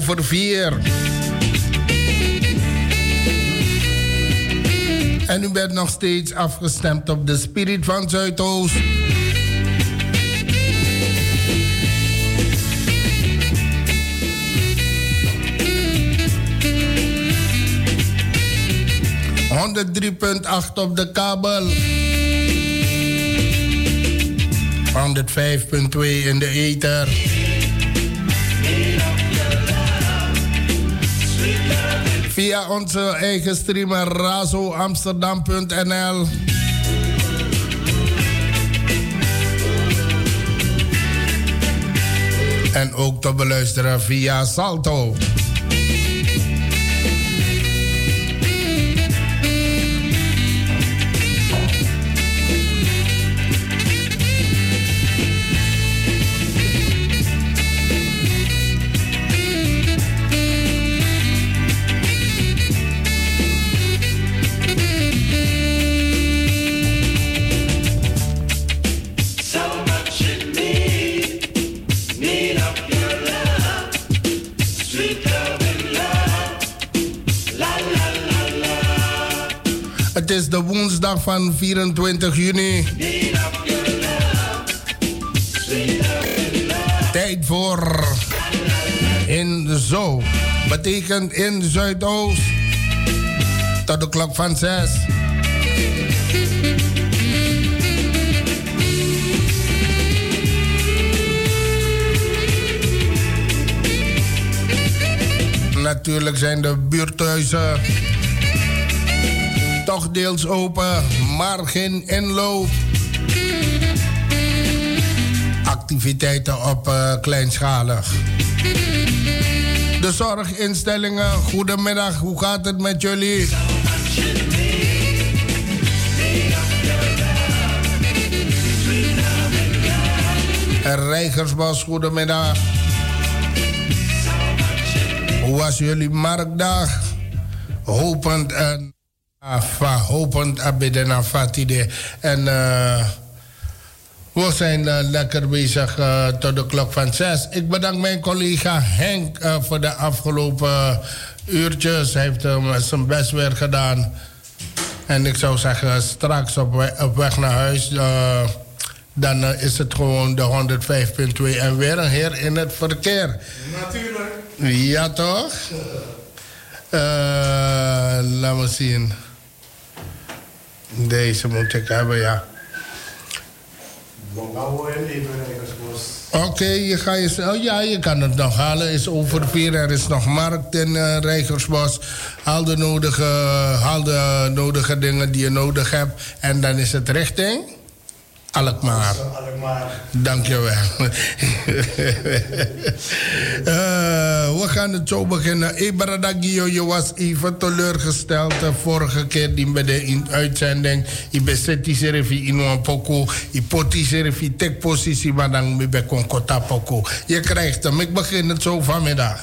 over vier. En u bent nog steeds afgestemd op de Spirit van Zuidoost. ...103.8 op de kabel. 105.2 in de ether. Via onze eigen streamer razoamsterdam.nl. En ook te beluisteren via Salto. Is de woensdag van 24 juni. Tijd voor in zo. Betekent in Zuidoost. Tot de klok van 6. Natuurlijk zijn de buurthuizen toch deels open, maar geen inloop. activiteiten op uh, kleinschalig. De zorginstellingen, goedemiddag, hoe gaat het met jullie? Rijgersbos, goedemiddag. Hoe was jullie marktdag? Hopend en afa, hopend abidden afatide. En uh, we zijn uh, lekker bezig uh, tot de klok van zes. Ik bedank mijn collega Henk voor de afgelopen uurtjes. Hij heeft zijn best weer gedaan. En ik zou zeggen, straks op, we op weg naar huis dan is het gewoon de 105.2 en weer een heer in het verkeer. Natuurlijk. Ja, toch? Uh, laat me zien. Deze moet ik hebben, ja. Oké, okay, je ga je, oh ja, je kan het nog halen. Is over vier. Er is nog markt in uh, Rijgersbos. Haal de, nodige, haal de nodige dingen die je nodig hebt. En dan is het richting. Alkmaar. Dankjewel. uh, we gaan het zo beginnen. Ibaradagio, je was even teleurgesteld de vorige keer die bij de uitzending. Je bezet die serefi in een poko. Je pot die serefi tek positie, maar dan ben poko. Je krijgt hem. Ik begin het zo vanmiddag.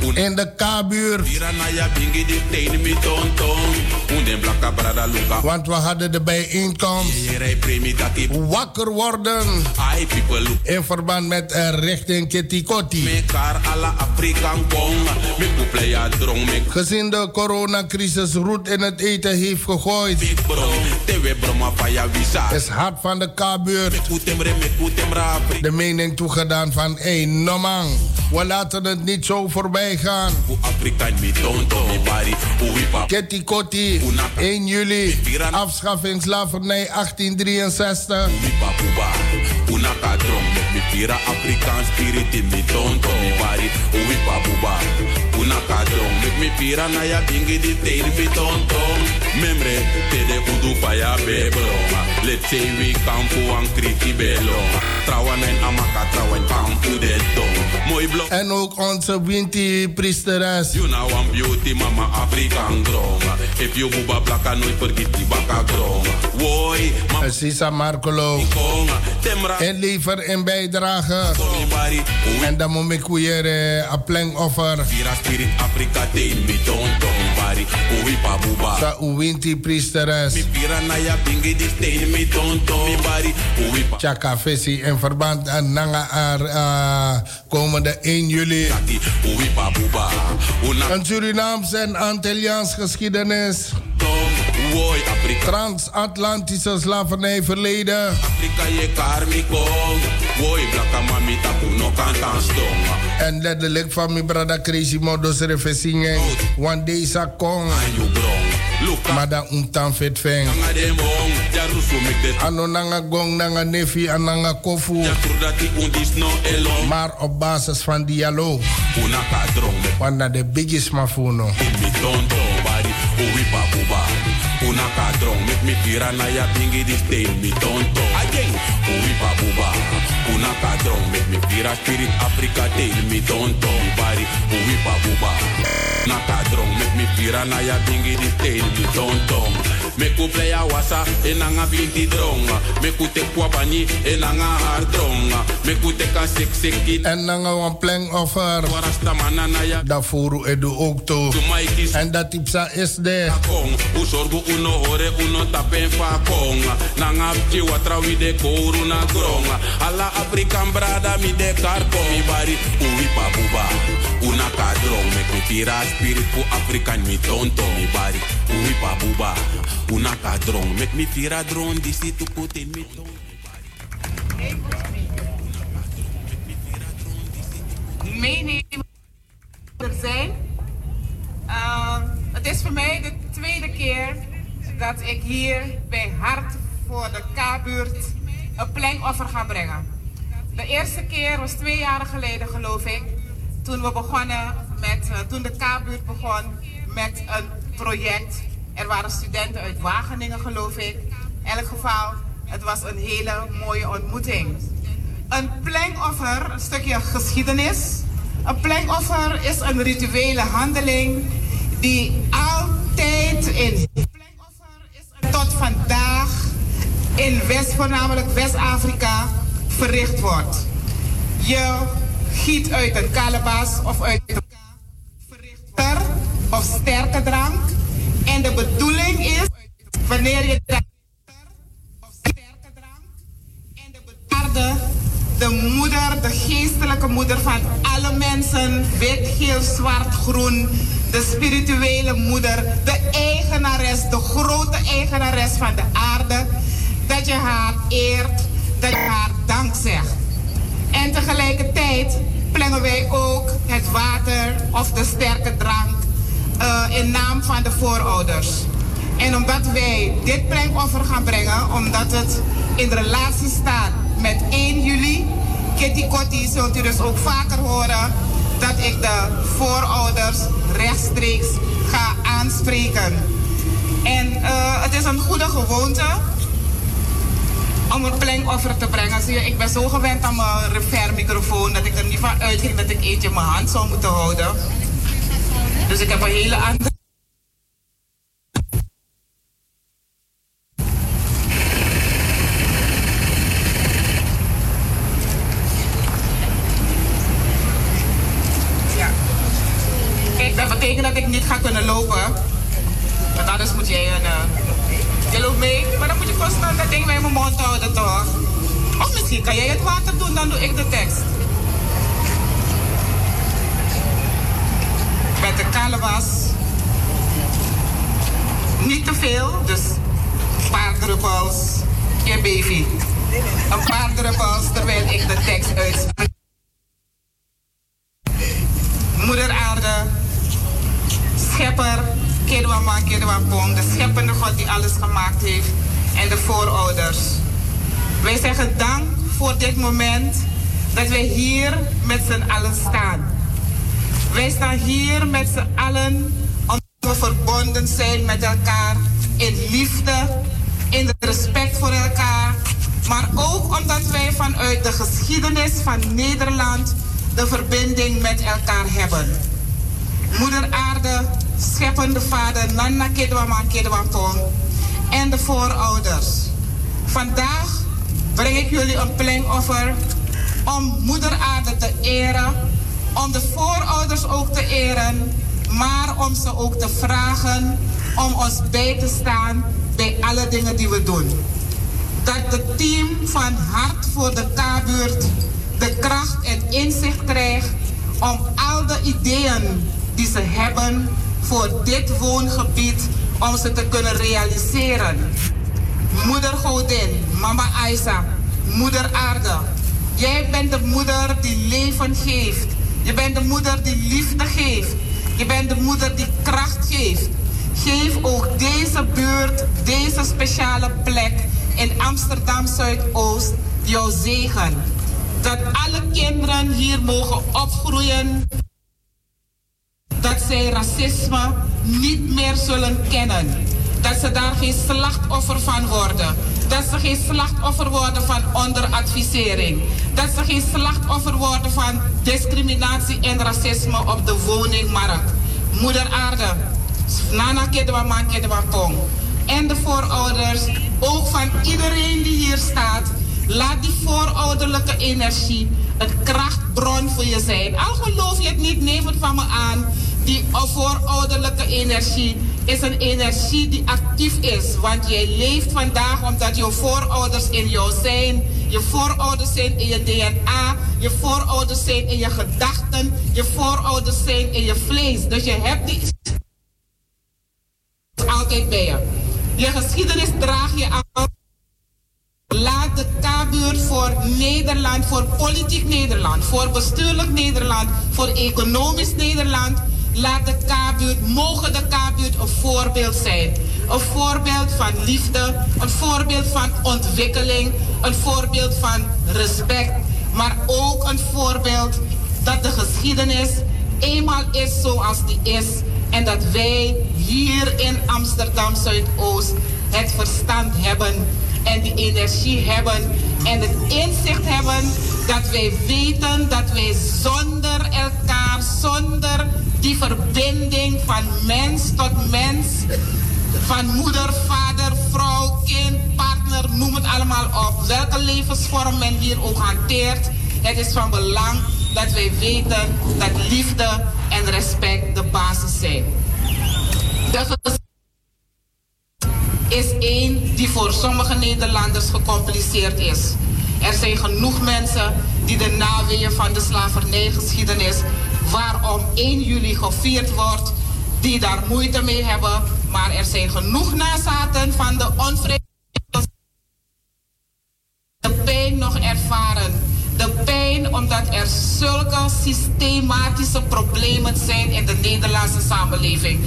In de K-buurt. Want we hadden de bijeenkomst. Wakker worden. In verband met uh, richting Kitikoti. Gezien de coronacrisis roet in het eten heeft gegooid. Is hard van de K-buurt. De mening toegedaan van... Hey, no man, we laten het niet zo voorbij gaan. Ketty Kotti, 1 juli, afschaffing slavernij 1863. pira Afrikaan spirit in mi una kadrong make me pira na ya bingi di teir mi tonto memre tede udu pa ya beblonga let's say we kampu an kriti belonga trawan en amaka trawan kampu de tong mooi blok en ook onze winti priesteres. You know I'm beauty mama Afrikaan gronga if you buba blaka nooit vergiet die baka gronga woi mama. Sisa Markolo en liever in bijdrage. En dan moet ik weer een plank offer Afrika teen mi ton ton bari uwi pa buba sa uwinti priesteres. Mi pira na ya bingi di teen mi ton ton mi bari uwi pa. Chaka fesi in verband aan nanga ar uh, komende 1 juli. Uwi pa buba een Surinaams en Antilliaans geschiedenis. Transatlantische slavernij verleden. Afrika je karmiko. Woi, blaka mami tapu no kantan stonga. En letterlijk van mijn brada Crazy Modos refesingen. One day sa kong. Maar dan untan vet feng. Ano nanga gong nanga nefi en nanga kofu. Maar op basis van dialoog. Want de biggest mafuno. Una kadrong Met mi pira na ya bingi di stain mi tonto. Ayeng Uwi babuba Una kadrong Met mi pira spirit Afrika tail mi tonto. Bari Uwi babuba Una kadrong Met mi pira na ya bingi di stain mi tonto Me play a wasa Enanga binti dronga. Me ku te kwa bani Enanga hard dronga. Me ku te ka sik sik kit En nanga wan pleng offer Warasta manana ya. Da furu edu ook En dat tipsa is de. Kong, usorgu uno hore uno tapen fa konga. Nanga pchi watra wi de kouru na gronga. Ala Afrikan brada mi de karko mi bari. Uwi pa buba, una kadrong Mek mi tira spirit fu Afrikan mi tonto mi bari Uwi pa buba, una kadrong Mek mi tira drone di situ putin mi tonto Meenemen er zijn. Uh, het is voor mij de tweede keer dat ik hier bij Hart voor de K-buurt een plankoffer ga brengen. De eerste keer was twee jaar geleden geloof ik. Toen we begonnen met, uh, toen de K-buurt begon met een project. Er waren studenten uit Wageningen geloof ik. In elk geval, het was een hele mooie ontmoeting. Een plankoffer, een stukje geschiedenis. Een plankoffer is een rituele handeling die altijd in tot vandaag in West, voornamelijk West-Afrika, verricht wordt. Je giet uit een kalebas of uit een verrichter of sterke drank. En de bedoeling is, wanneer je of sterke drank en de bedoeling de moeder, de geestelijke moeder van alle mensen, wit, geel, zwart, groen, de spirituele moeder, de eigenares, de grote eigenares van de aarde, dat je haar eert, dat je haar dank zegt. En tegelijkertijd plengen wij ook het water of de sterke drank uh, in naam van de voorouders. En omdat wij dit plankoffer gaan brengen, omdat het in relatie staat met 1 juli, Kitty Kotti, zult u dus ook vaker horen dat ik de voorouders rechtstreeks ga aanspreken. En uh, het is een goede gewoonte om een plankoffer te brengen. Zie je, ik ben zo gewend aan mijn refermicrofoon dat ik er niet van uitging dat ik eentje in mijn hand zou moeten houden. Dus ik heb een hele andere. Met elkaar in liefde, in respect voor elkaar, maar ook omdat wij vanuit de geschiedenis van Nederland de verbinding met elkaar hebben. Moeder Aarde, scheppende vader, Nana Kedwama Kedwapong en de voorouders. Vandaag breng ik jullie een plengoffer om Moeder Aarde te eren, om de voorouders ook te eren, maar om ze ook te vragen om ons bij te staan bij alle dingen die we doen. Dat het team van Hart voor de K-buurt de kracht en inzicht krijgt om al de ideeën die ze hebben voor dit woongebied, om ze te kunnen realiseren. Moeder Godin, mama Isa, moeder Aarde, jij bent de moeder die leven geeft. Je bent de moeder die liefde geeft. Je bent de moeder die kracht geeft. Geef ook deze buurt, deze speciale plek in Amsterdam Zuidoost jouw zegen. Dat alle kinderen hier mogen opgroeien. Dat zij racisme niet meer zullen kennen. Dat ze daar geen slachtoffer van worden. Dat ze geen slachtoffer worden van onderadvisering. Dat ze geen slachtoffer worden van discriminatie en racisme op de woningmarkt. Moeder Aarde, Nana Kedwa Man Kedwa Pong. En de voorouders, ook van iedereen die hier staat. Laat die voorouderlijke energie een krachtbron voor je zijn. Al geloof je het niet, neem het van me aan. Die voorouderlijke energie is een energie die actief is. Want jij leeft vandaag omdat je voorouders in jou zijn. Je voorouders zijn in je DNA. Je voorouders zijn in je gedachten. Je voorouders zijn in je vlees. Dus je hebt die altijd bij je. Je geschiedenis draag je aan. Laat de K-buurt voor Nederland, voor politiek Nederland, voor bestuurlijk Nederland, voor economisch Nederland. Laat de K-buurt, mogen de K-buurt een voorbeeld zijn. Een voorbeeld van liefde, een voorbeeld van ontwikkeling, een voorbeeld van respect. Maar ook een voorbeeld dat de geschiedenis eenmaal is zoals die is. En dat wij hier in Amsterdam Zuidoost het verstand hebben en die energie hebben en het inzicht hebben dat wij weten dat wij zonder elkaar, zonder die verbinding van mens tot mens, van moeder, vader, vrouw, kind, partner, noem het allemaal op, welke levensvorm men hier ook hanteert, het is van belang dat wij weten dat liefde en respect de basis zijn. De is één die voor sommige Nederlanders gecompliceerd is. Er zijn genoeg mensen die de naweeën van de slavernijgeschiedenis, waarom 1 juli gevierd wordt, die daar moeite mee hebben. Maar er zijn genoeg nazaten van de onvrede. De pijn nog ervaren. De pijn omdat er zulke systematische problemen zijn in de Nederlandse samenleving.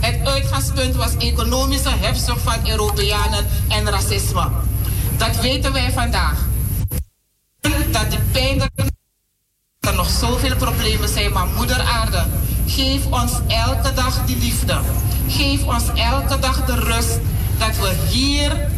Het uitgangspunt was economische hebzucht van Europeanen en racisme. Dat weten wij vandaag. Dat die pijn er nog zoveel problemen zijn, maar moeder aarde, geef ons elke dag die liefde. Geef ons elke dag de rust dat we hier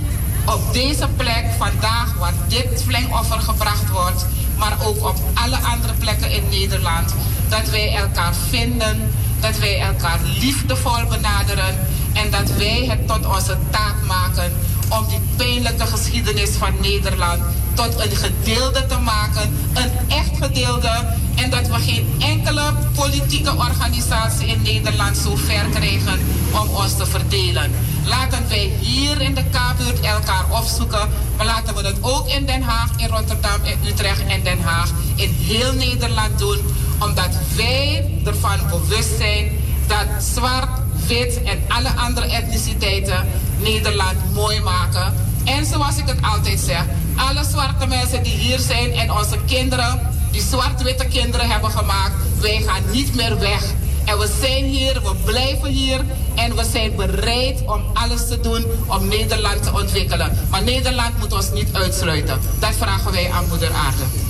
op deze plek vandaag, waar dit flengoffer gebracht wordt, maar ook op alle andere plekken in Nederland, dat wij elkaar vinden dat wij elkaar liefdevol benaderen en dat wij het tot onze taak maken om die pijnlijke geschiedenis van Nederland tot een gedeelde te maken, een echt gedeelde, en dat we geen enkele politieke organisatie in Nederland zo ver krijgen om ons te verdelen. Laten wij hier in de Kaapbuurt elkaar opzoeken, maar laten we dat ook in Den Haag, in Rotterdam, in Utrecht en Den Haag, in heel Nederland doen omdat wij ervan bewust zijn dat zwart, wit en alle andere etniciteiten Nederland mooi maken. En zoals ik het altijd zeg, alle zwarte mensen die hier zijn en onze kinderen, die zwart-witte kinderen hebben gemaakt, wij gaan niet meer weg. En we zijn hier, we blijven hier en we zijn bereid om alles te doen om Nederland te ontwikkelen. Maar Nederland moet ons niet uitsluiten. Dat vragen wij aan Moeder Aarde.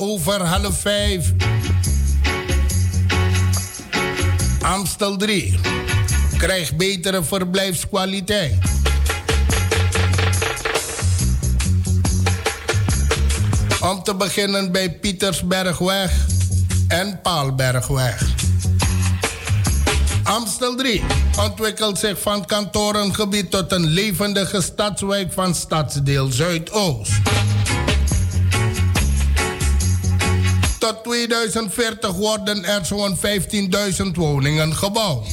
Over half 5. Amstel 3. Krijg betere verblijfskwaliteit. Om te beginnen bij Pietersbergweg en Paalbergweg. Amstel 3 ontwikkelt zich van kantorengebied tot een levendige stadswijk van stadsdeel Zuidoost. Tot 2040 worden er zo'n 15.000 woningen gebouwd.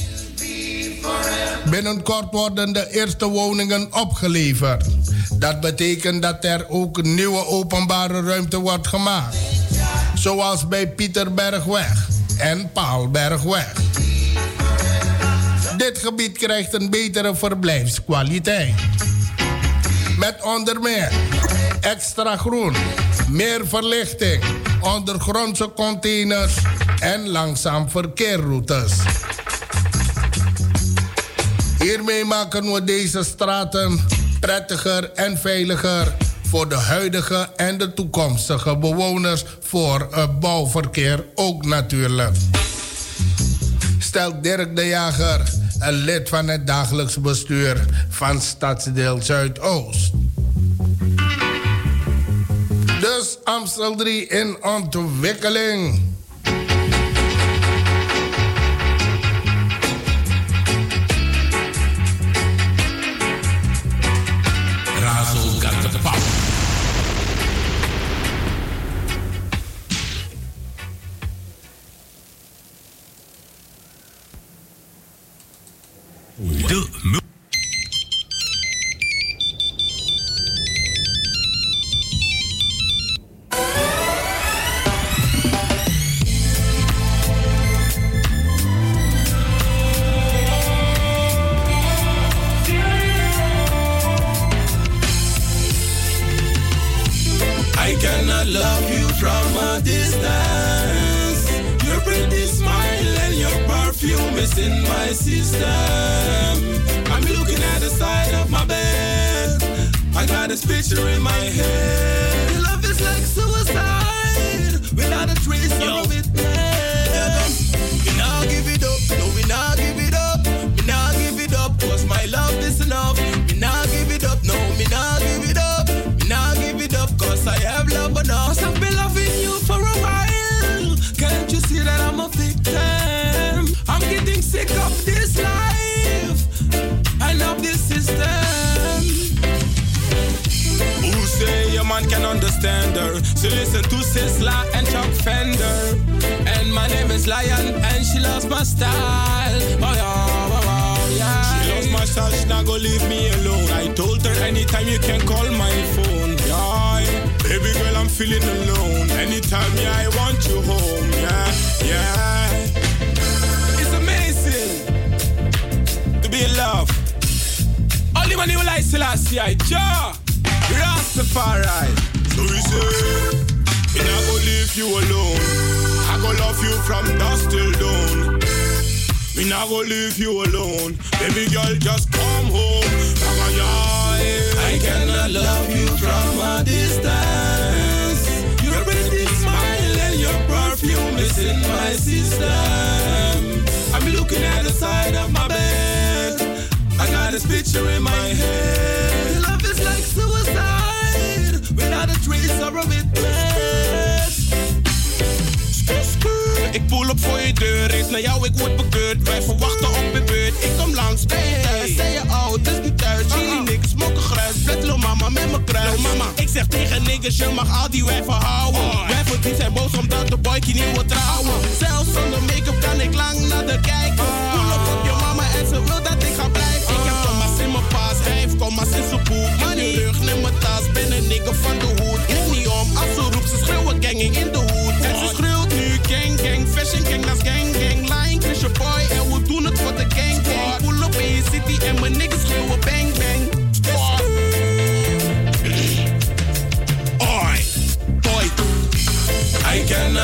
Binnenkort worden de eerste woningen opgeleverd. Dat betekent dat er ook nieuwe openbare ruimte wordt gemaakt. Zoals bij Pieterbergweg en Paalbergweg. Dit gebied krijgt een betere verblijfskwaliteit. Met onder meer extra groen, meer verlichting, ondergrondse containers en langzaam verkeerroutes. Hiermee maken we deze straten prettiger en veiliger voor de huidige en de toekomstige bewoners voor het bouwverkeer ook natuurlijk. Stelt Dirk de Jager, een lid van het dagelijks bestuur van Stadsdeel Zuidoost. Dus Amstel 3 in ontwikkeling.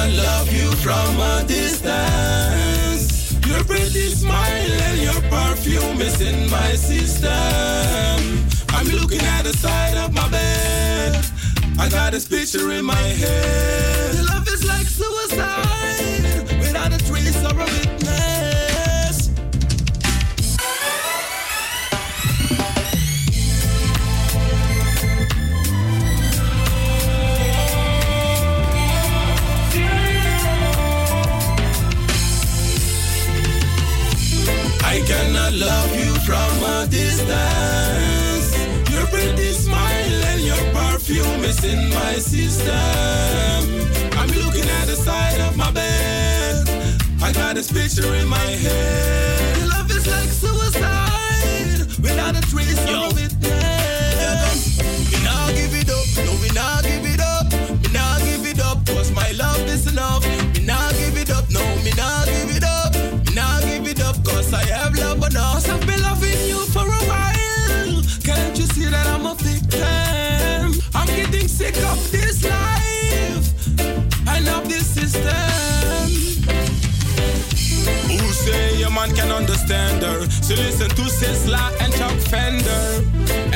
can love you from a distance. Your pretty smile and your perfume is in my system. I'm looking at the side of my bed. I got this picture in my head. Your love is like suicide without a trace or a witness. Distance. Your pretty smile and your perfume is in my system. I'm looking at the side of my bed. I got this picture in my head. Your love is like suicide without a trace of a witness. We now give it up, no, we now give it up. We now give it up, cause my love is enough. We now give it up, no, me now give it up. Me now give it up, cause I have love enough. Cause I've been sick of this life and of this system. Who say a man can understand her? So listen to Sisla and Chuck Fender.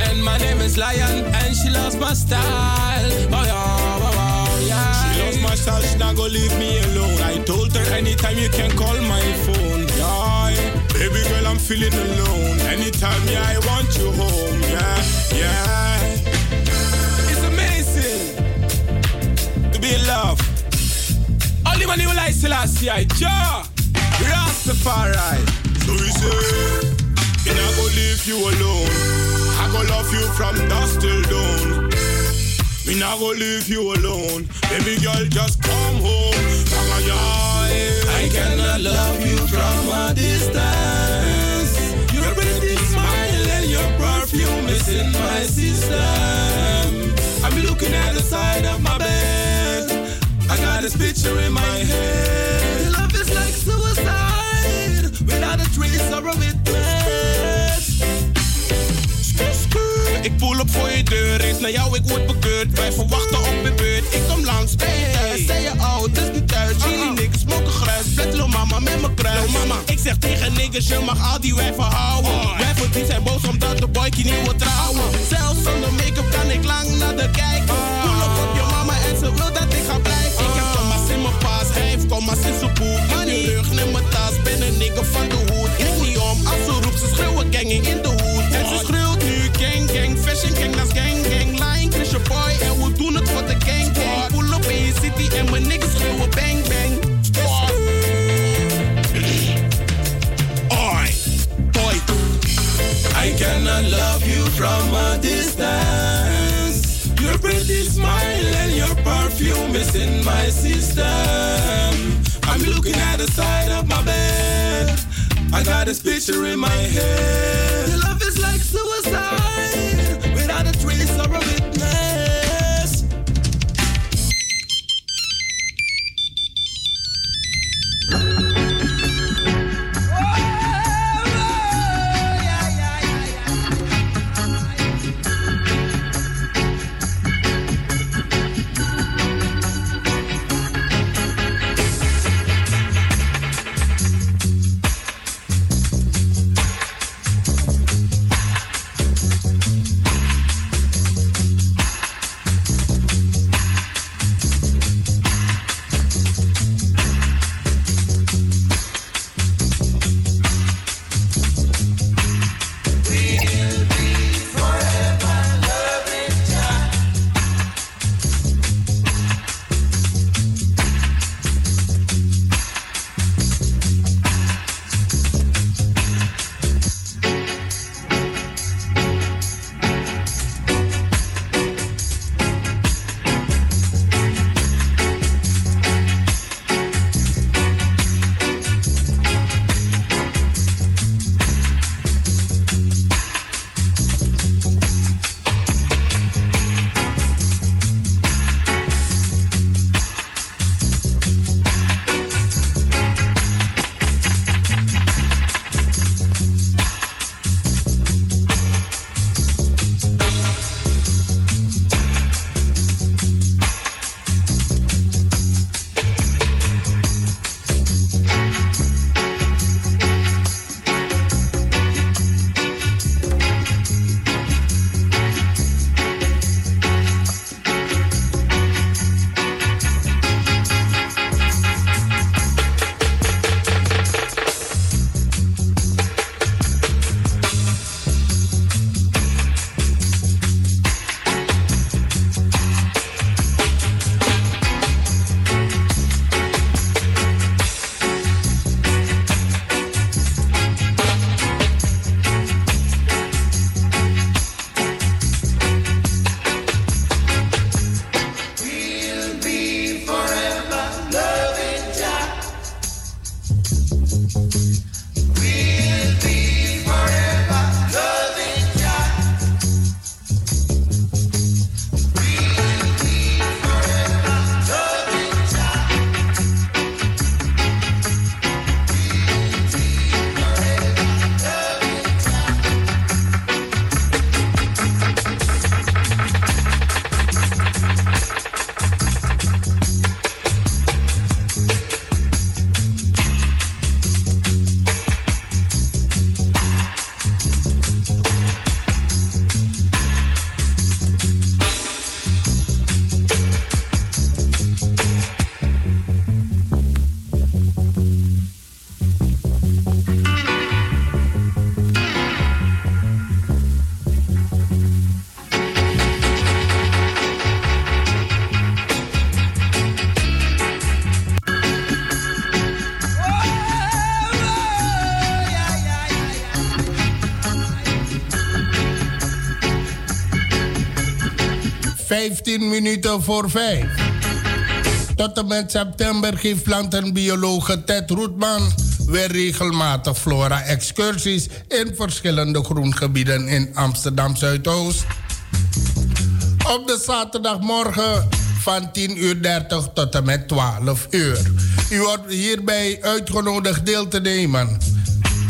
And my name is Lion, and she loves my style. Oh yeah, oh, oh, oh, yeah. She loves my style, she not gonna leave me alone. I told her anytime you can call my phone. Yeah, baby girl, I'm feeling alone. Anytime, yeah, I want you home. Yeah, yeah. To be in love. Only when you like Selassie, I ja. Rastafari. So we say, me not go leave you alone. I go love you from dusk till dawn. Me not go leave you alone. Baby girl, just come home. I cannot love you from a distance. Your pretty smile and your perfume is in my system. I'm looking at the side of my bed. Got this picture in my head. Love is like suicide without a trace or a witness. Ik voel op voor je deur, eens naar jou, ik word bekeurd. Wij verwachten op de beurt, ik kom langs, ben je thuis? Zijn je oud, het is niet thuis, jullie niks, smoken gruis. Flat mama met mijn kruis. mama, ik zeg tegen niggas, je mag al die wijven houden. Wijven die zijn boos omdat de boykie niet wil trouwen. Zelfs zonder make-up kan ik lang naar de kijken. Pull op op je mama en ze wil dat ik ga in zijn poep. Money, rug mijn tas, ben een nigger van de hoed. Ik niet om, als ze roept, ze schreeuwen ganging in de hoed. En ze schreeuwt nu gang gang, fashion gang, dat gang gang. Line, Chris your boy, en we doen het voor de gang gang. Pull up in je city en mijn niggas schreeuwen bang bang. Oi, boy. I cannot love you from a distance. Your pretty smile and your perfume is in my system. I'm looking at the side of my bed. I got this picture in my head. Love is like suicide 15 minuten voor 5. Tot en met september geeft plantenbiologe Ted Roetman weer regelmatig flora-excursies in verschillende groengebieden in Amsterdam Zuidoost. Op de zaterdagmorgen van 10.30 uur 30 tot en met 12 uur. U wordt hierbij uitgenodigd deel te nemen.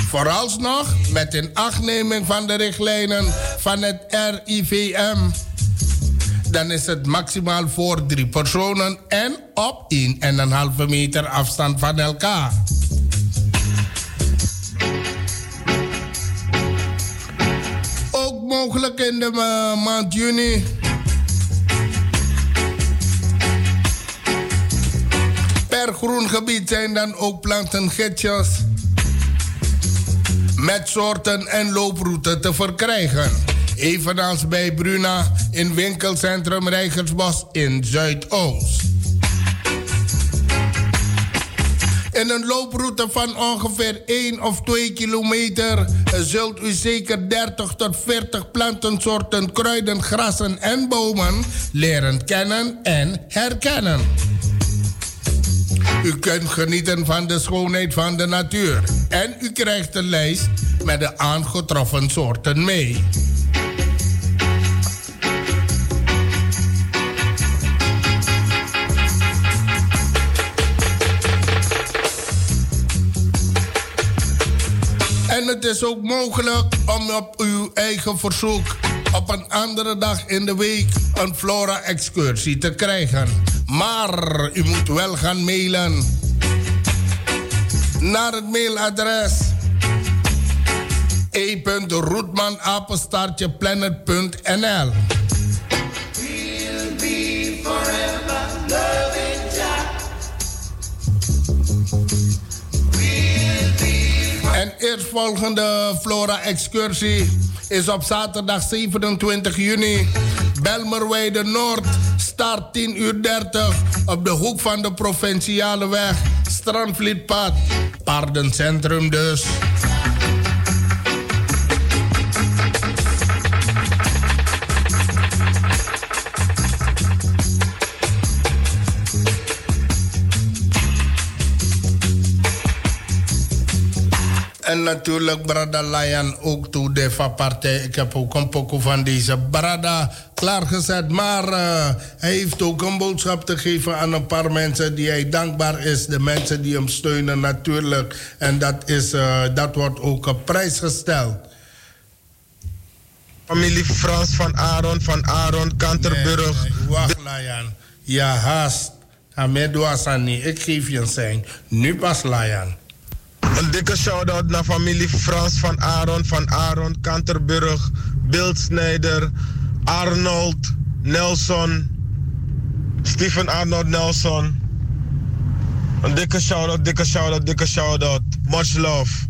Vooralsnog met een achtneming van de richtlijnen van het RIVM. Dan is het maximaal voor drie personen en op 1,5 meter afstand van elkaar. Ook mogelijk in de maand juni Per groen gebied zijn dan ook plantengidsjes met soorten en looproute te verkrijgen. Evenals bij Bruna in winkelcentrum Rijgersbos in Zuidoost. In een looproute van ongeveer 1 of 2 kilometer zult u zeker 30 tot 40 plantensoorten, kruiden, grassen en bomen leren kennen en herkennen. U kunt genieten van de schoonheid van de natuur. En u krijgt een lijst met de aangetroffen soorten mee. Het is ook mogelijk om op uw eigen verzoek op een andere dag in de week een flora-excursie te krijgen. Maar u moet wel gaan mailen naar het mailadres e.roetmanapenstaartjeplanet.nl En eerstvolgende Flora-excursie is op zaterdag 27 juni. Belmerweide Noord, start 10 uur 30 op de hoek van de provinciale weg. Strandvlietpad, paardencentrum dus. En natuurlijk Brada Lion ook toe de partij. Ik heb ook een pokoe van deze Brada klaargezet. Maar uh, hij heeft ook een boodschap te geven aan een paar mensen die hij dankbaar is. De mensen die hem steunen natuurlijk. En dat, is, uh, dat wordt ook op prijs gesteld. Familie Frans van Aaron van Aaron Kanterburg. Nee, nee, wacht. Ja, haast. Ahmed Ouassani, ik geef je een zijn. Nu pas Lion. Een dikke shout-out naar familie Frans van Aaron, van Aaron, Kanterburg, Beeldsnijder, Arnold, Nelson, Stephen Arnold Nelson. Een dikke shout-out, dikke shout-out, dikke shout-out. Much love.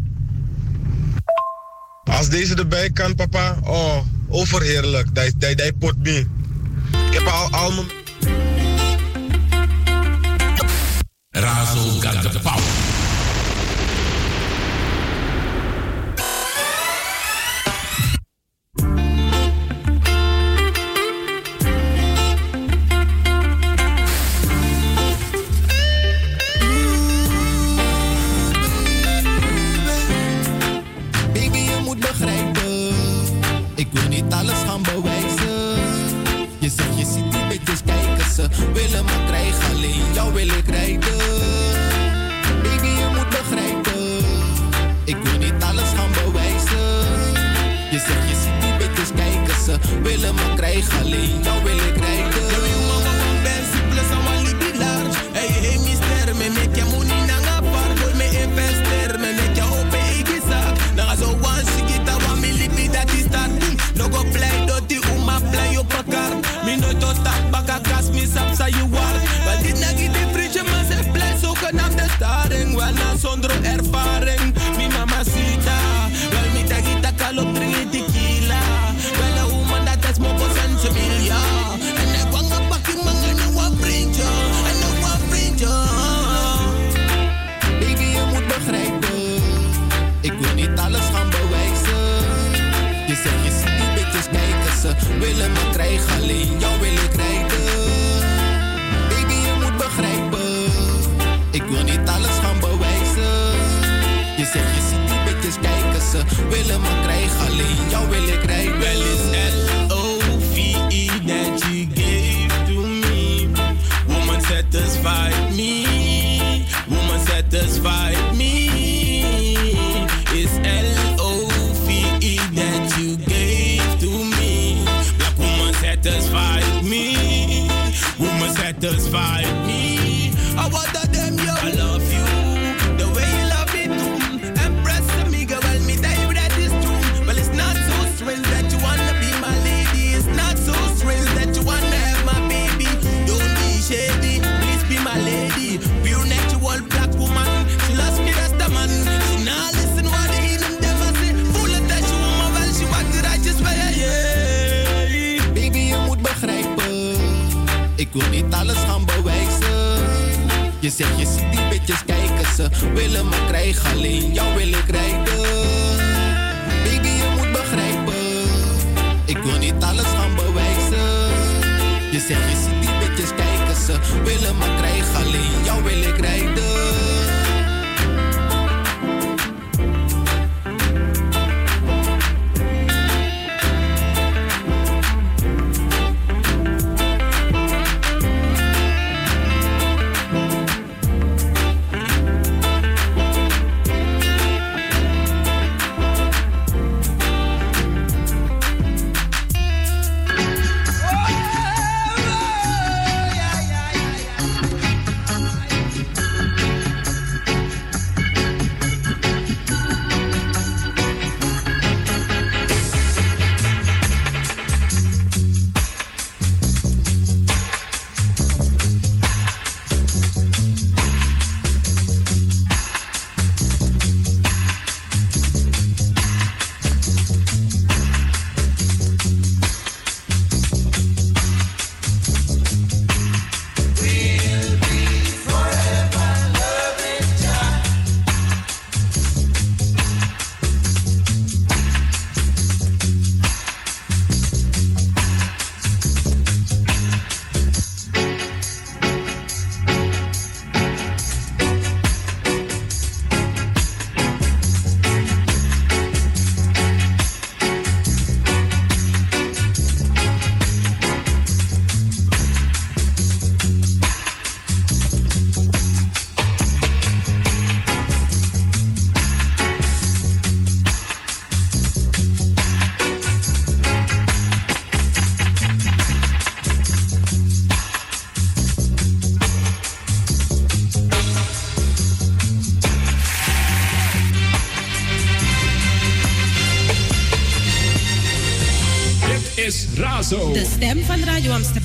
Als deze erbij kan, papa, oh, overheerlijk. Dat, pot me. Ik heb al, al mijn... Razo got the power.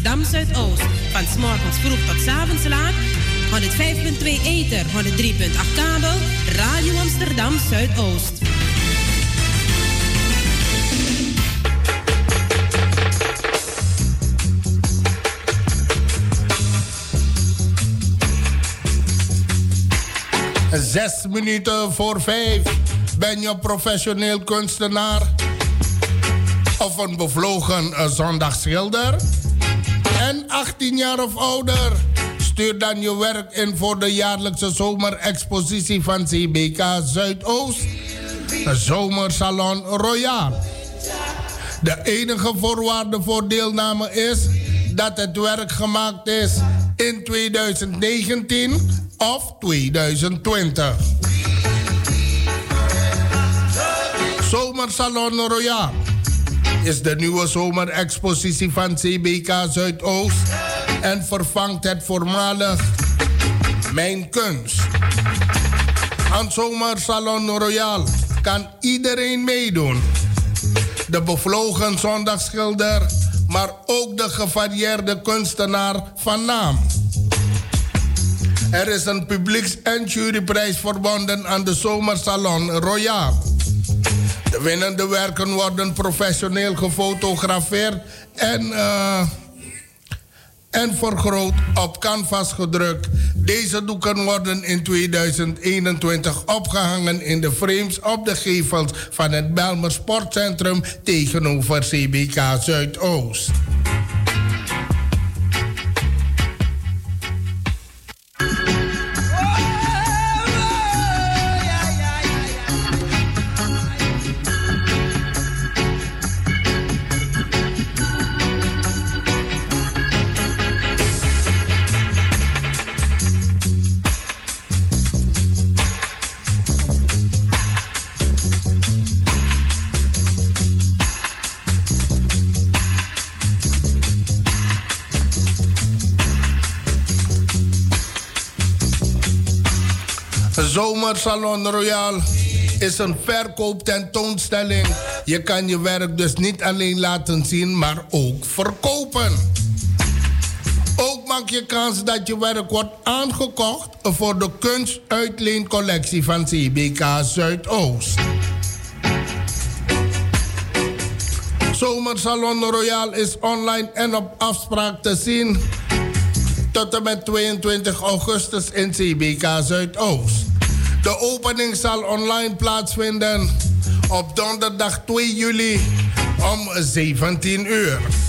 Amsterdam Zuidoost. Van 's morgens vroeg tot avonds laat. 105.2 Ether, 103.8 kabel. Radio Amsterdam Zuidoost. Zes minuten voor vijf. Ben je professioneel kunstenaar? Of een bevlogen eh, zondagschilder? En 18 jaar of ouder? Stuur dan je werk in voor de jaarlijkse zomerexpositie van CBK Zuidoost. De Zomersalon Royal. De enige voorwaarde voor deelname is dat het werk gemaakt is in 2019 of 2020. Zomersalon Royal is de nieuwe zomerexpositie van CBK Zuidoost en vervangt het voormalig Mijn Kunst. Aan Zomersalon Royal kan iedereen meedoen. De bevlogen zondagschilder, maar ook de gevarieerde kunstenaar van naam. Er is een publieks- en juryprijs verbonden aan de Zomersalon Royal. De winnende werken worden professioneel gefotografeerd en, eh, en vergroot op canvas gedrukt. Deze doeken worden in 2021 opgehangen in de frames op de gevels van het Belmer Sportcentrum tegenover CBK Zuidoost. Zomersalon Royal is een verkooptentoonstelling. Je kan je werk dus niet alleen laten zien, maar ook verkopen. Ook maak je kans dat je werk wordt aangekocht voor de kunstuitleencollectie van CBK Zuidoost. Zomersalon Royal is online en op afspraak te zien tot en met 22 augustus in CBK Zuidoost. De opening zal online plaatsvinden op donderdag 2 juli om 17 uur.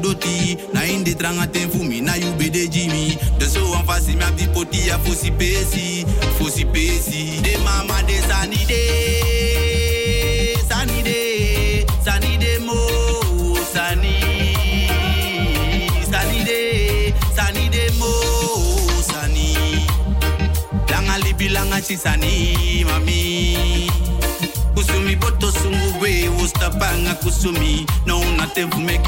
Fudoti na inde tranga ten fumi na you be de jimi de so an fasi mi abdi poti ya fosi pesi fosi pesi de mama de sani de sani de sani de mo sani sani de sani de mo sani langa libi langa chisani mami. Kusumi boto sungu we wosta panga kusumi. No nothing for make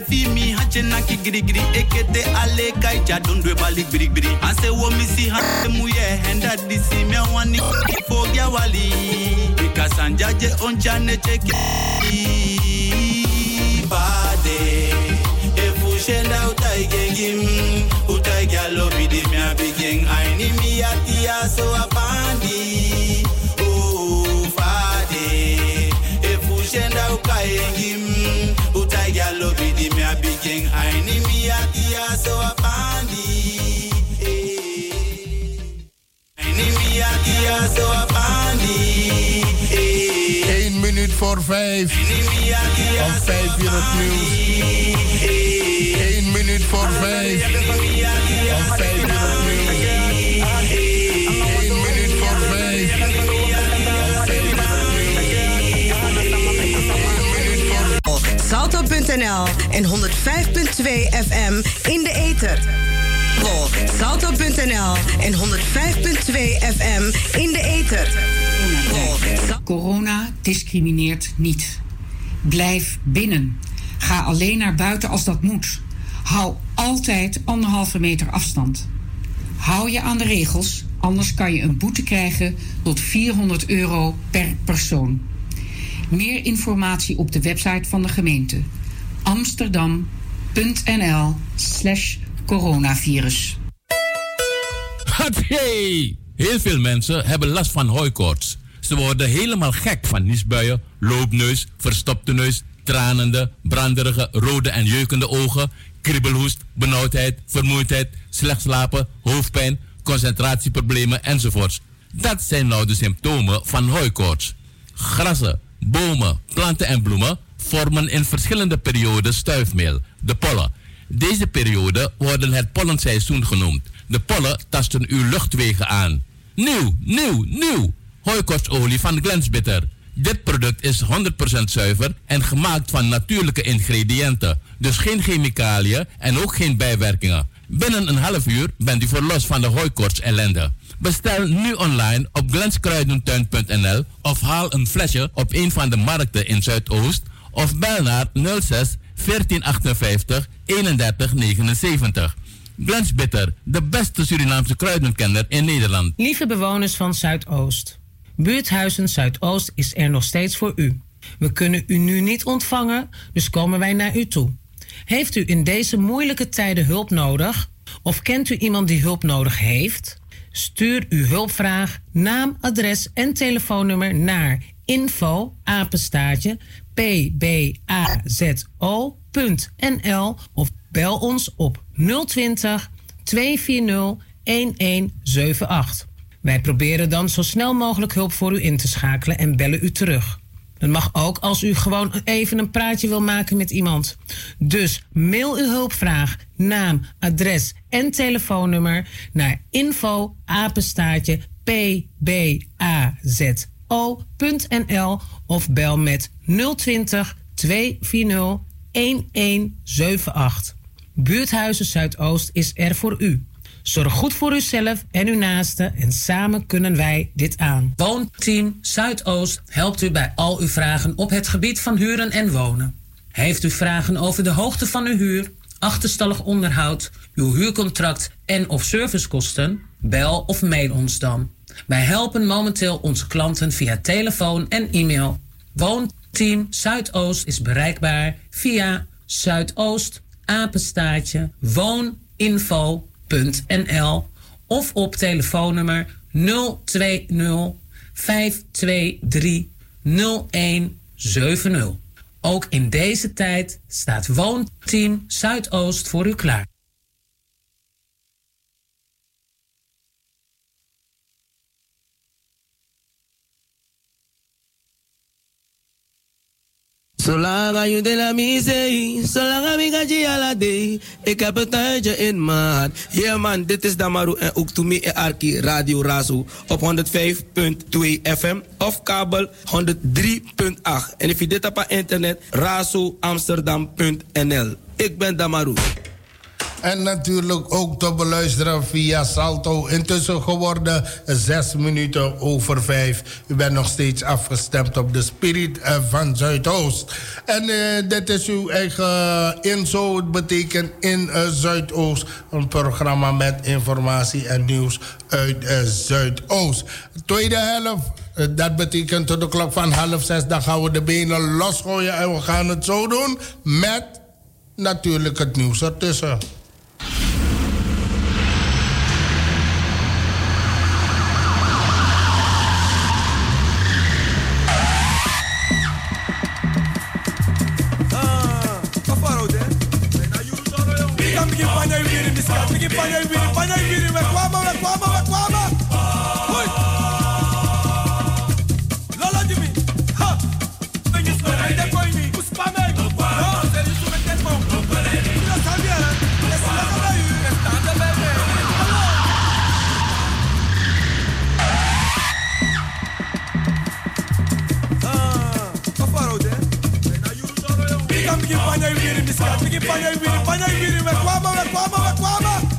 mi fi mi hache na ki gri gri. Ekete ale kai cha don dwe bali gri gri. Ase wo mi si ha mu ye henda disi me wani fo gya wali. Because anjaje on chane cheke bade shenda utai gengim utai gyalo bidi mi aini mi atia so apandi abigeng aini mi atia so apandi aini mi atia so apandi 1 minuut voor 5. Om 5 uur nieuws. 1 minuut voor 5. Om 5 Salto.nl en 105.2 FM in de ether. Salto.nl en 105.2 FM in de ether. Corona discrimineert niet. Blijf binnen. Ga alleen naar buiten als dat moet. Hou altijd anderhalve meter afstand. Hou je aan de regels, anders kan je een boete krijgen tot 400 euro per persoon. Meer informatie op de website van de gemeente amsterdam.nl/slash coronavirus. Hey! Heel veel mensen hebben last van hooikoorts. Ze worden helemaal gek van niesbuien, loopneus, verstopte neus, tranende, branderige, rode en jeukende ogen, kriebelhoest, benauwdheid, vermoeidheid, slecht slapen, hoofdpijn, concentratieproblemen enzovoorts. Dat zijn nou de symptomen van hooikoorts. Grassen, bomen, planten en bloemen vormen in verschillende perioden stuifmeel, de pollen. Deze periode worden het pollenseizoen genoemd. De pollen tasten uw luchtwegen aan. Nieuw, nieuw, nieuw! hooikortsolie van Glensbitter. Dit product is 100% zuiver en gemaakt van natuurlijke ingrediënten. Dus geen chemicaliën en ook geen bijwerkingen. Binnen een half uur bent u verlost van de hooikorts ellende. Bestel nu online op glenskruidentuin.nl of haal een flesje op een van de markten in Zuidoost of bel naar 06 1458 3179. Glens Bitter, de beste Surinaamse kruidenkenner in Nederland. Lieve bewoners van Zuidoost. Buurthuizen Zuidoost is er nog steeds voor u. We kunnen u nu niet ontvangen, dus komen wij naar u toe. Heeft u in deze moeilijke tijden hulp nodig? Of kent u iemand die hulp nodig heeft? Stuur uw hulpvraag, naam, adres en telefoonnummer naar info apenstaartje pbazo.nl of bel ons op 020 240 1178. Wij proberen dan zo snel mogelijk hulp voor u in te schakelen en bellen u terug. Dat mag ook als u gewoon even een praatje wil maken met iemand. Dus mail uw hulpvraag, naam, adres en telefoonnummer naar info of bel met 020 240 1178. Buurthuizen Zuidoost is er voor u. Zorg goed voor uzelf en uw naasten en samen kunnen wij dit aan. Woonteam Zuidoost helpt u bij al uw vragen op het gebied van huren en wonen. Heeft u vragen over de hoogte van uw huur, achterstallig onderhoud, uw huurcontract en of servicekosten? Bel of mail ons dan. Wij helpen momenteel onze klanten via telefoon en e-mail. Woonteam Zuidoost is bereikbaar via Zuidoost apenstaartje wooninfo.nl of op telefoonnummer 020 523 0170. Ook in deze tijd staat Woonteam Zuidoost voor u klaar. Zolang je de la misei, zolang ga je ala. Ik heb een tuintje in maat. Yeah man, dit is Damaru en ook to me Arki Radio Razo op 105.2 FM of kabel 103.8. En if je dit op internet, razoamsterdam.nl. Ik ben Damaru. En natuurlijk ook te beluisteren via Salto. Intussen geworden 6 minuten over 5. U bent nog steeds afgestemd op de Spirit eh, van Zuidoost. En uh, dit is uw eigen inzo. Het betekent in uh, Zuidoost. Een programma met informatie en nieuws uit uh, Zuidoost. Tweede helft. Dat betekent tot de klok van half zes. Dan gaan we de benen losgooien. En we gaan het zo doen met natuurlijk het nieuws ertussen. Vamos, vamos, vamos. give, find out, give, find out, give, find out, find out, find out, find out, find out, find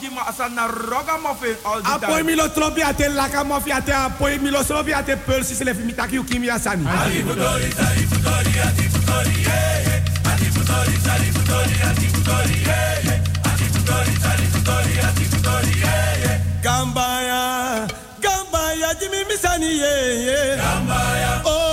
jima asana roga muffin all the time. Apoy milo tropi ate laka muffin ate apoy milo tropi ate pearl si se lefi mitaki ukimi asani. Ati futori, ati futori, ati futori, eh. Ati futori, ati futori, ati futori, eh. Ati futori, ati futori, ati futori, eh. Gambaya, Gambaya, jimi Misani, yeah. Gambaya. Oh.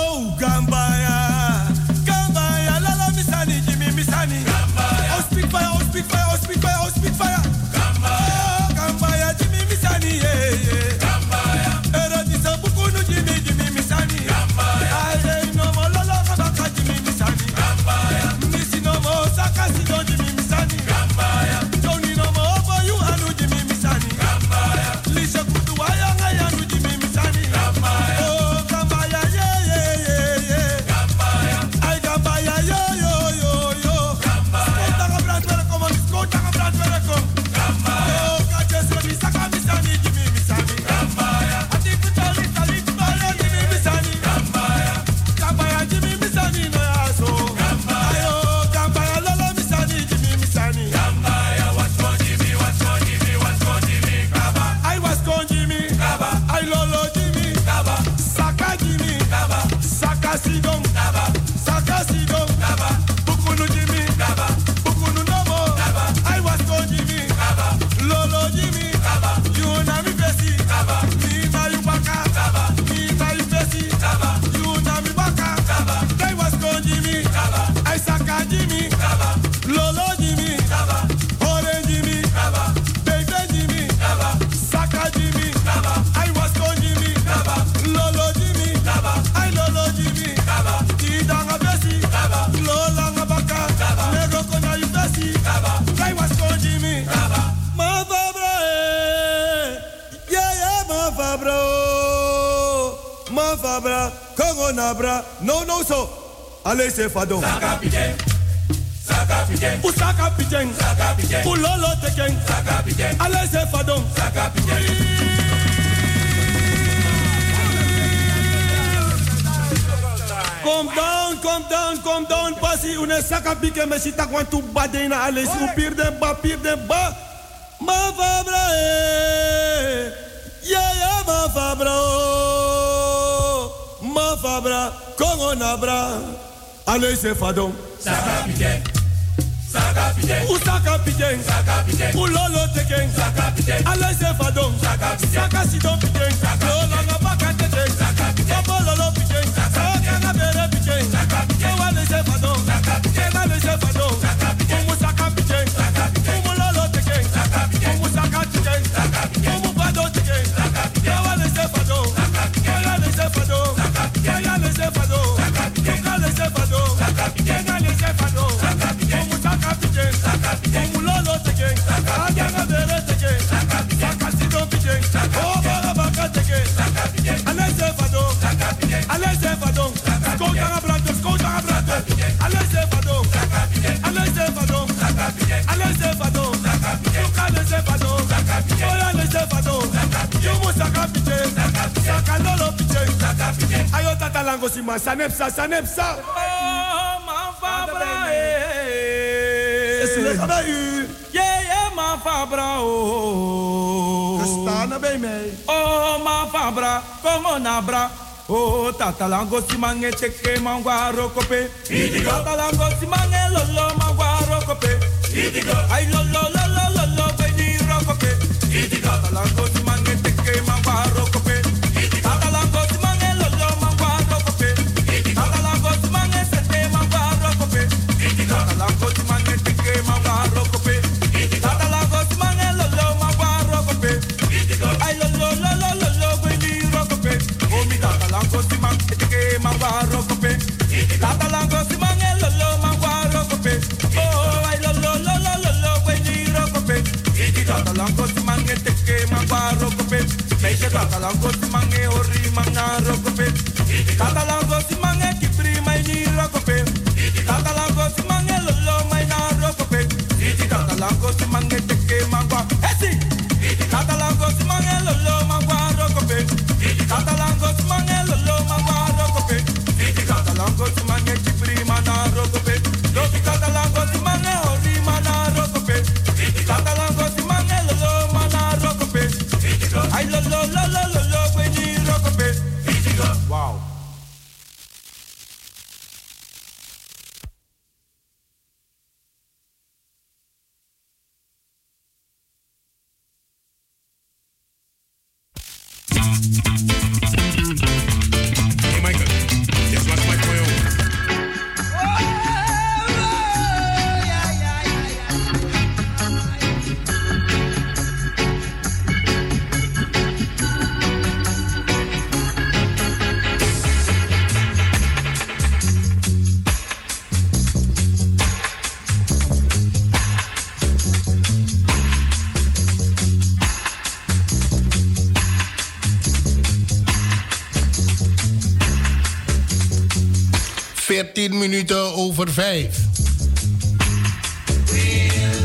Ale se fado. Saka pijen. Saka pijen. Pijen. Saka pijen. Teken. Saka pijen. Ale se fado. Saka pijen. Come down, come down, come down. Pasi une saka pike me sita kwantu badena ale si upir den ba, pir den ba. Ma fabra eh. Yeah, yeah, ma fabra oh. Ma fabra, kongo se fadon. Saka pike. Saka pike. Usaka pike. Saka pike. Ulolo teke. Saka pike. Ale se fadon. Saka pike. Saka sidon pike. Saka. Man. Sanepsa. Sanepsa. Oh, man fabra. Is het bij u? Yeah, yeah, man fabra. Oh. Gestaan bij mij. Oh, man fabra. Kom on, abra. Oh, tatalango si mange teke mangwaro kope. Idigo. Tatalango si mange lolo mangwaro kope. Idigo. Ay lolo lolo lolo beni rokope. Idigo. Tatalango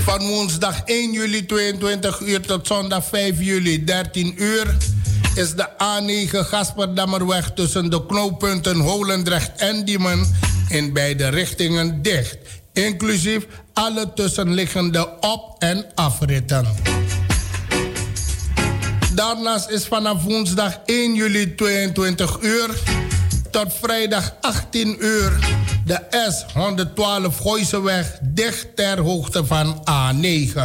Van woensdag 1 juli 22 uur tot zondag 5 juli 13 uur is de A9 Gasperdammerweg tussen de knooppunten Holendrecht en Diemen in beide richtingen dicht, inclusief alle tussenliggende op- en afritten. Daarnaast is vanaf woensdag 1 juli 22 uur tot vrijdag 18 uur de S112 Gooiseweg dicht ter hoogte van A9.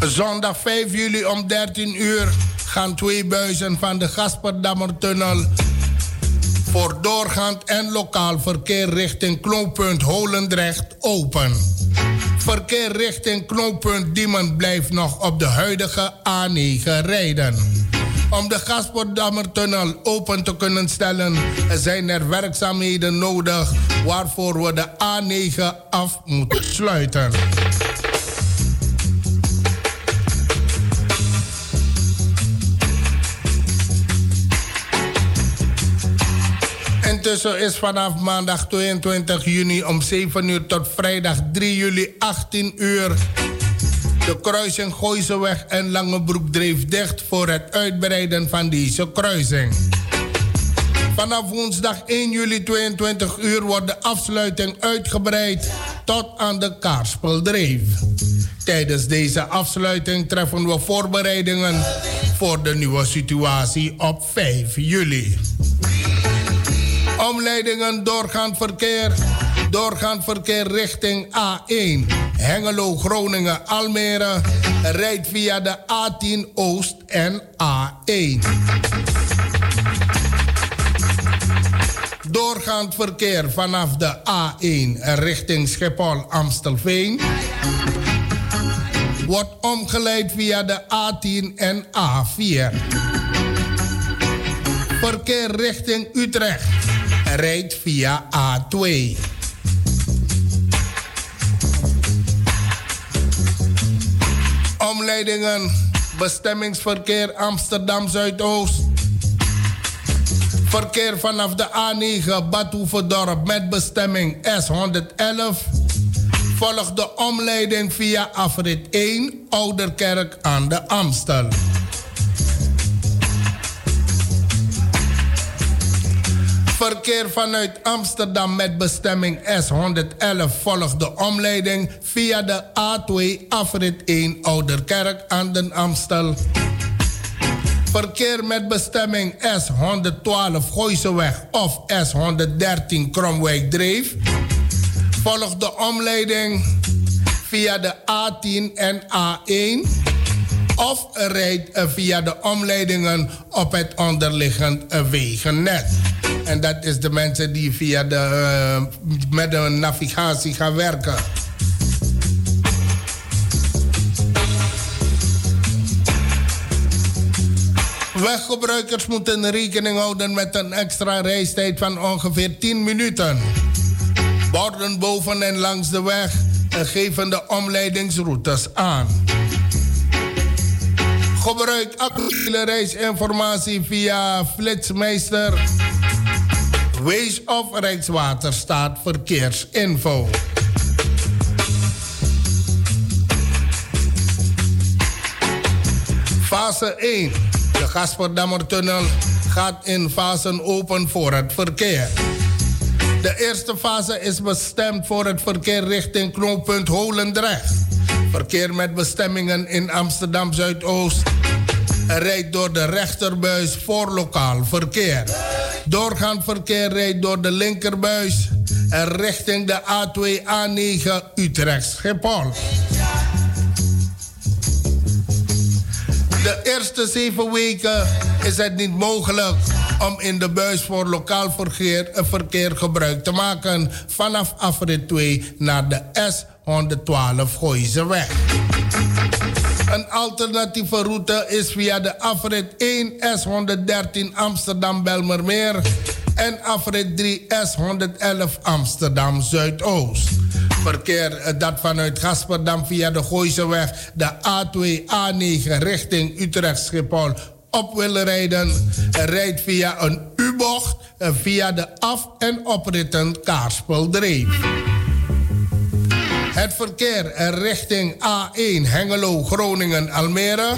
Zondag 5 juli om 13 uur gaan twee buizen van de Gasperdammertunnel voor doorgaand en lokaal verkeer richting knooppunt Holendrecht open. Verkeer richting knooppunt Diemen blijft nog op de huidige A9 rijden. Om de Gasperdammertunnel open te kunnen stellen zijn er werkzaamheden nodig waarvoor we de A9 af moeten sluiten. Intussen is vanaf maandag 22 juni om 7 uur tot vrijdag 3 juli 18 uur de kruising Gooiseweg en Langebroek dreef dicht voor het uitbreiden van deze kruising. Vanaf woensdag 1 juli 22 uur wordt de afsluiting uitgebreid tot aan de Kaarspel-dreef. Tijdens deze afsluiting treffen we voorbereidingen voor de nieuwe situatie op 5 juli. Omleidingen doorgaand verkeer. Doorgaand verkeer richting A1. Hengelo, Groningen, Almere. Rijdt via de A10 Oost en A1. Doorgaand verkeer vanaf de A1 richting Schiphol, Amstelveen. Wordt omgeleid via de A10 en A4. Verkeer richting Utrecht rijdt via A2. Omleidingen, bestemmingsverkeer Amsterdam Zuidoost. Verkeer vanaf de A9 Badhoevedorp met bestemming S111. Volgt de omleiding via afrit 1 Ouderkerk aan de Amstel. Verkeer vanuit Amsterdam met bestemming S111 volgt de omleiding via de A2 afrit 1 Ouderkerk aan den Amstel. Verkeer met bestemming S112 Gooiseweg of S113 Kromwijk Dreef. Volgt de omleiding via de A10 en A1 of rijdt via de omleidingen op het onderliggend wegennet. En dat is de mensen die via de, uh, met de navigatie gaan werken. Weggebruikers moeten rekening houden met een extra reistijd van ongeveer 10 minuten. Borden boven en langs de weg geven de omleidingsroutes aan. Gebruik actuele reisinformatie via Flitsmeister Wees of Rijkswaterstaat Verkeersinfo. Fase 1. De Gasperdammertunnel gaat in fasen open voor het verkeer. De eerste fase is bestemd voor het verkeer richting knooppunt Holendrecht. Verkeer met bestemmingen in Amsterdam Zuidoost rijdt door de rechterbuis voor lokaal verkeer. Doorgaand verkeer rijdt door de linkerbuis en richting de A2 A9 Utrecht Schiphol. De eerste zeven weken is het niet mogelijk om in de buis voor lokaal verkeer, verkeer gebruik te maken vanaf afrit 2 naar de S112 Gooiseweg. Een alternatieve route is via de afrit 1 S113 Amsterdam-Belmermeer en afrit 3 S111 Amsterdam Zuidoost. Verkeer eh, dat vanuit Gasperdam via de Gooiseweg de A2 A9 richting Utrecht Schiphol op willen rijden, rijdt via een U-bocht eh, via de af- en opritten Kaarspel-Dreef. Het verkeer richting A1 Hengelo, Groningen, Almere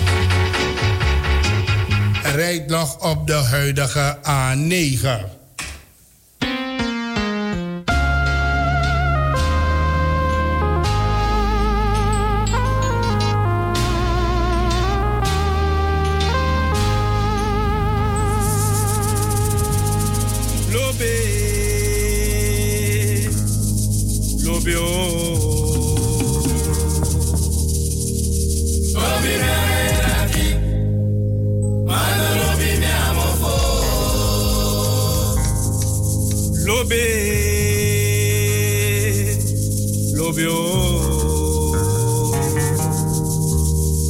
rijdt nog op de huidige A9. lobe. Lobe oh.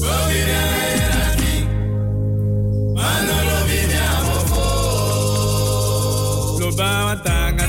Lobe era ti mano lobe ne amofo loba watanga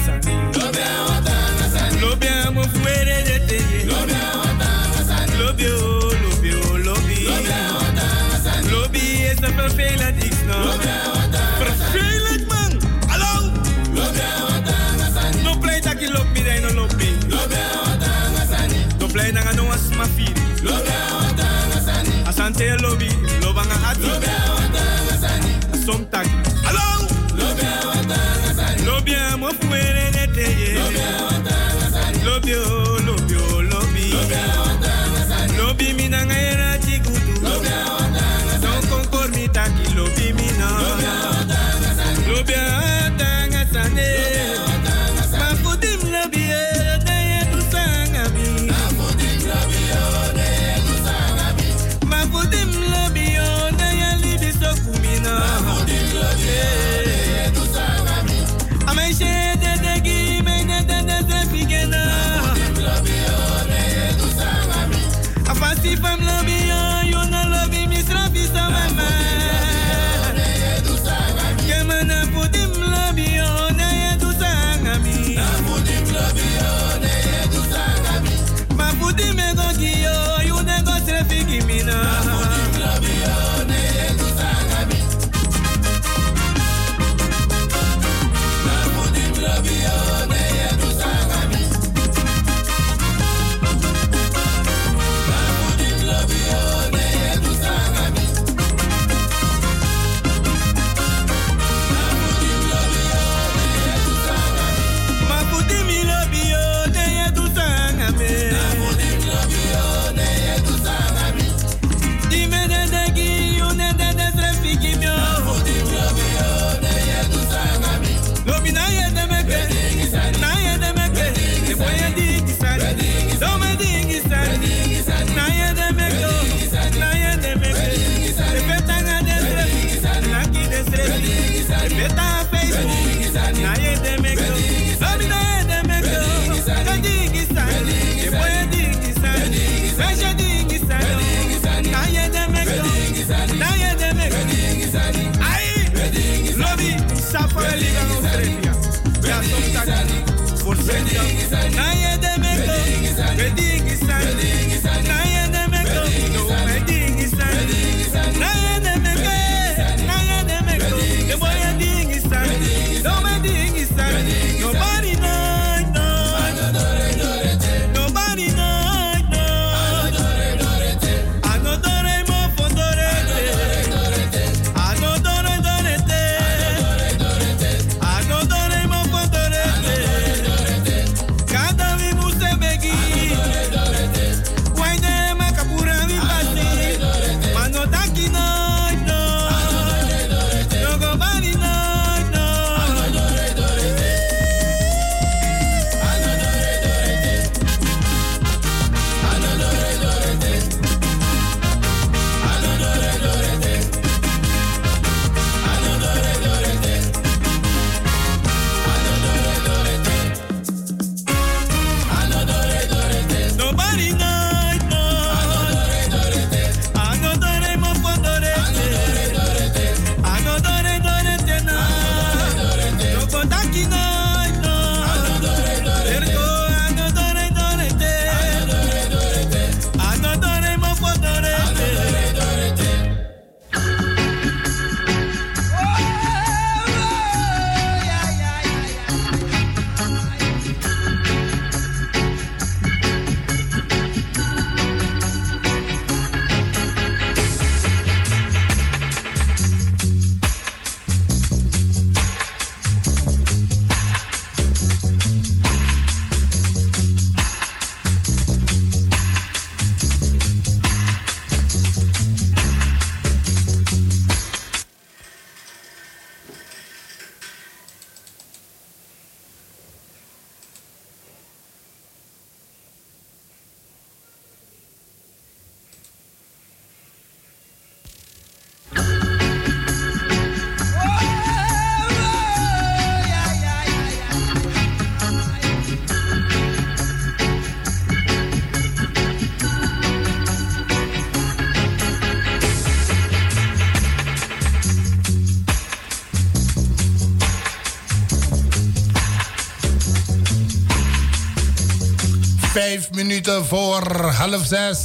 voor half zes.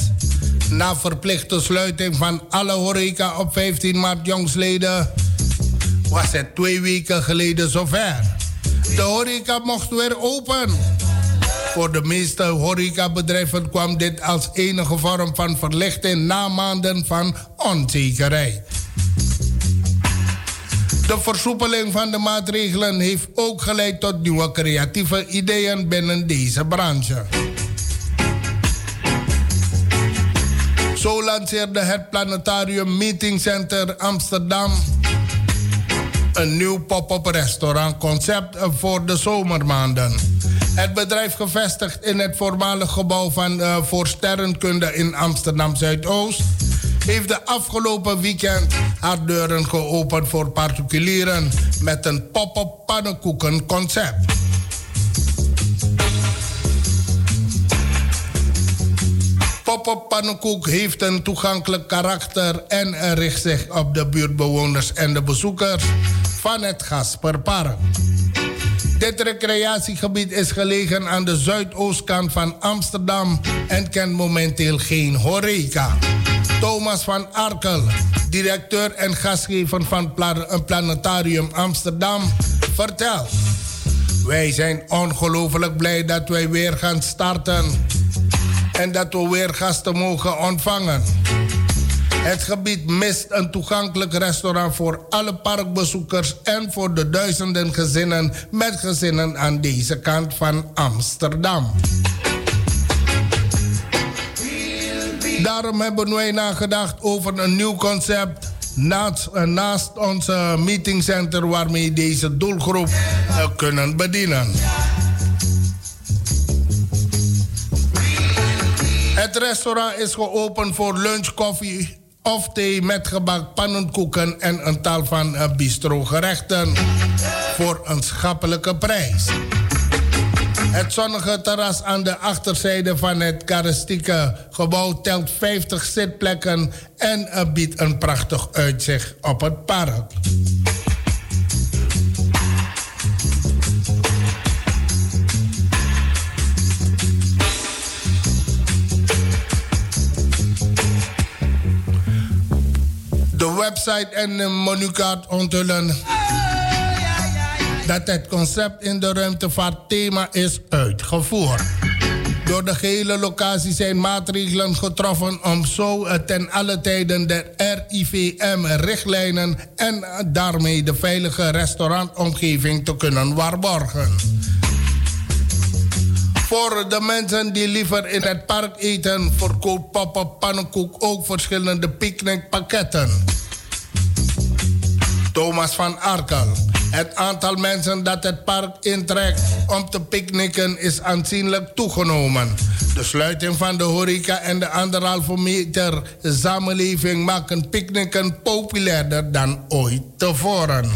Na verplichte sluiting van alle horeca op 15 maart jongsleden... was het twee weken geleden zover. De horeca mocht weer open. Voor de meeste horecabedrijven kwam dit als enige vorm van verlichting na maanden van onzekerheid. De versoepeling van de maatregelen heeft ook geleid tot nieuwe creatieve ideeën binnen deze branche. Zo lanceerde het Planetarium Meeting Center Amsterdam een nieuw pop-up restaurantconcept voor de zomermaanden. Het bedrijf gevestigd in het voormalige gebouw van uh, voor sterrenkunde in Amsterdam Zuidoost heeft de afgelopen weekend haar deuren geopend voor particulieren met een pop-up pannenkoekenconcept. Pop-up pannenkoek heeft een toegankelijk karakter en richt zich op de buurtbewoners en de bezoekers van het Gasperpark. Dit recreatiegebied is gelegen aan de zuidoostkant van Amsterdam en kent momenteel geen horeca. Thomas van Arkel, directeur en gastgever van een Planetarium Amsterdam, vertelt. Wij zijn ongelooflijk blij dat wij weer gaan starten en dat we weer gasten mogen ontvangen. Het gebied mist een toegankelijk restaurant voor alle parkbezoekers en voor de duizenden gezinnen met gezinnen aan deze kant van Amsterdam. Daarom hebben wij nagedacht over een nieuw concept naast, uh, naast onze meetingcenter waarmee deze doelgroep uh, kunnen bedienen. Het restaurant is geopend voor lunch, koffie of thee met gebak, pannenkoeken en een tal van uh, bistro-gerechten voor een schappelijke prijs. Het zonnige terras aan de achterzijde van het karakteristieke gebouw telt 50 zitplekken en uh, biedt een prachtig uitzicht op het park. De website en de menukaart onthullen dat het concept in de ruimtevaart thema is uitgevoerd. Door de gehele locatie zijn maatregelen getroffen om zo ten alle tijden de RIVM-richtlijnen en daarmee de veilige restaurantomgeving te kunnen waarborgen. Voor de mensen die liever in het park eten, verkoopt Papa Pannenkoek ook verschillende picknickpakketten. Thomas van Arkel. Het aantal mensen dat het park intrekt om te picknicken is aanzienlijk toegenomen. De sluiting van de horeca en de anderhalve meter samenleving maken picknicken populairder dan ooit tevoren.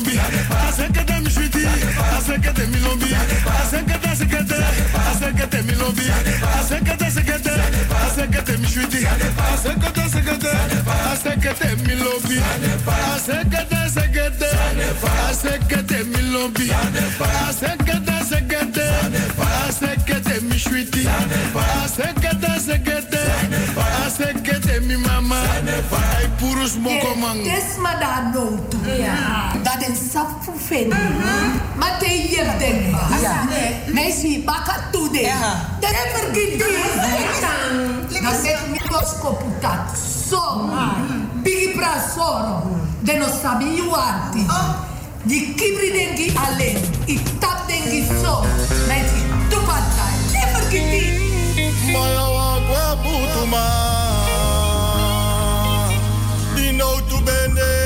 lombi, acerca-te me chuti, acerca-te me lombi, acerca-te, acerca-te, acerca-te me lombi, acerca-te, acerca-te, acerca-te me chuti, acerca-te, acerca-te, acerca-te me lombi, acerca-te, acerca-te, acerca-te me lombi, acerca-te, acerca-te, acerca-te me chuti, acerca-te, acerca-te, Vai puro smoko man. Des ma da no tu. Dat en sap fu fen. Ma te yep den. Ja. Messi baka tu de. Des vergit de. Na se mi kosko. So. Bigi pra soro. De no sabi you. Di kibri dengi alen. I tap dengi so. Messi tu patai. Never kiti. Maya wa gua butuma. Di no tu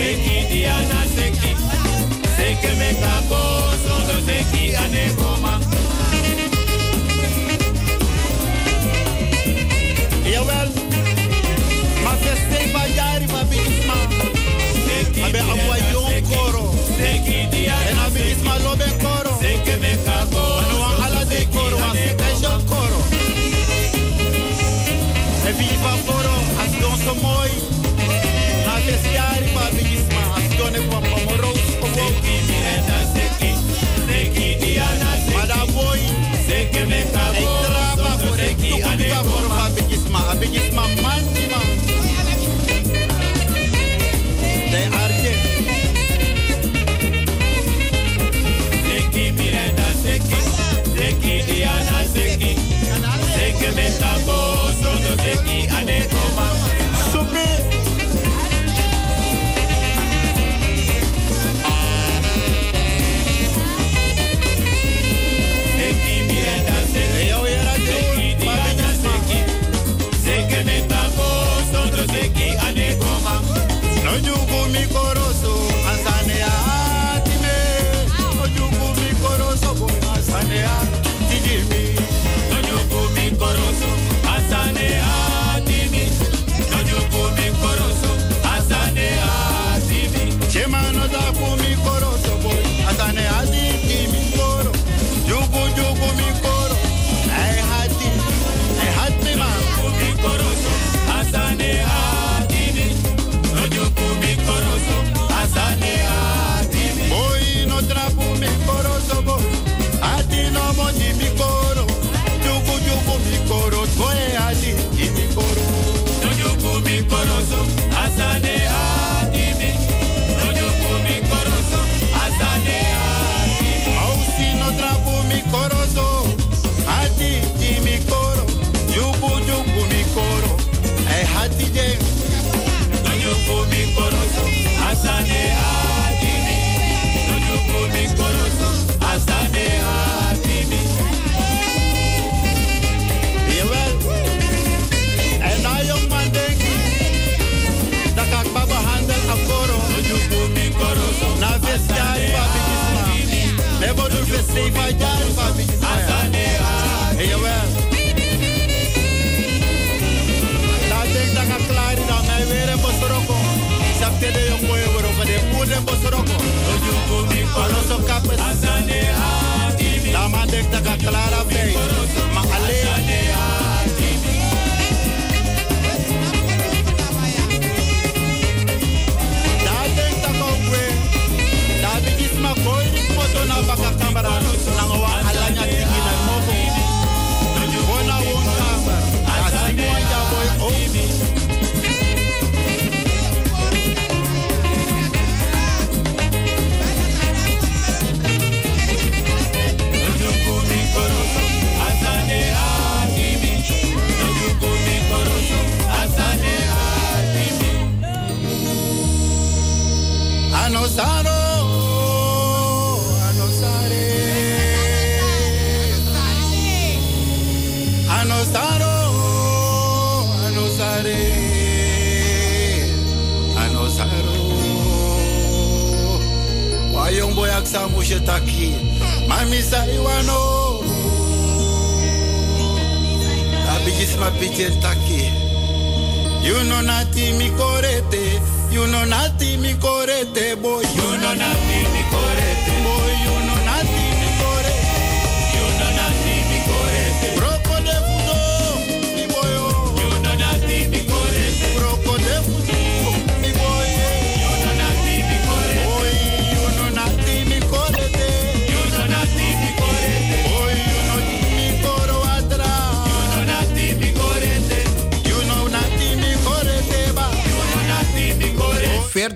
seki di ana seki seki me kako sondo seki ane goma jawel ma feste ba jari ma bisma abe abwa yon koro seki een ana seki abe bisma koro seki me kako anwa ala de koro wa seki koro Viva Foro, as don't so moi. Biggest my man? clara Mami sa iwano. Abigis ma piche taki. You know nati mi korete. You know nati mi korete boy. You nati mi korete boy.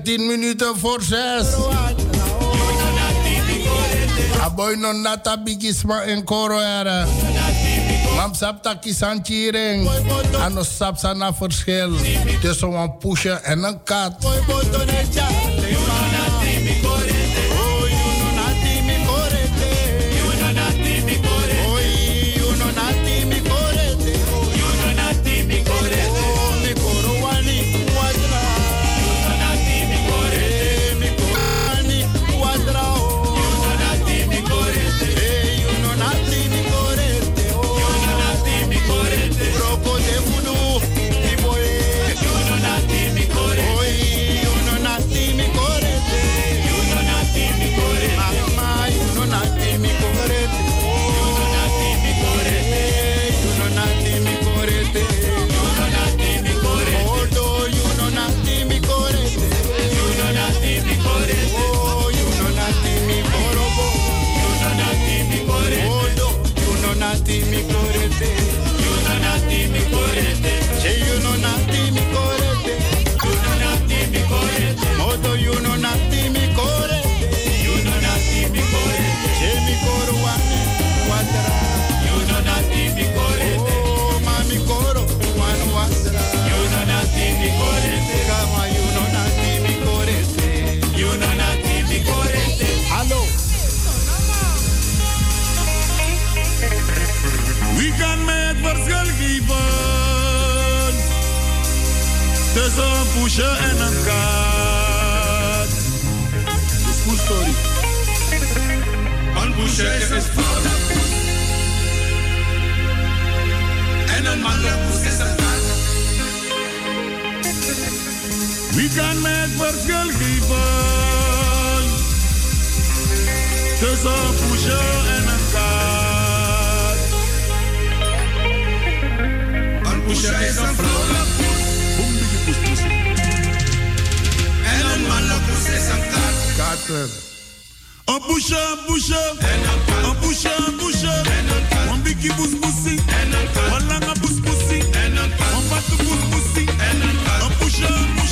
10 minuten voor 6. Aboy non nata bigisma en koro era. Mam sapta kisanchiring. Ano sapsa na verschil tussen een pushen en een kat. Poesje en een is een story. Een poesje is. En een mannelijk poes is een. Wie kan mij het verschil geven tussen een poesje en een kat? Een poesje is een vrouwelijk kat. Kater. Een poesje, een poesje. Een poesje, een poesje. Een bikkie poes poesie. Een lange poes poesie. Een vatte poes poesie. Een poesje.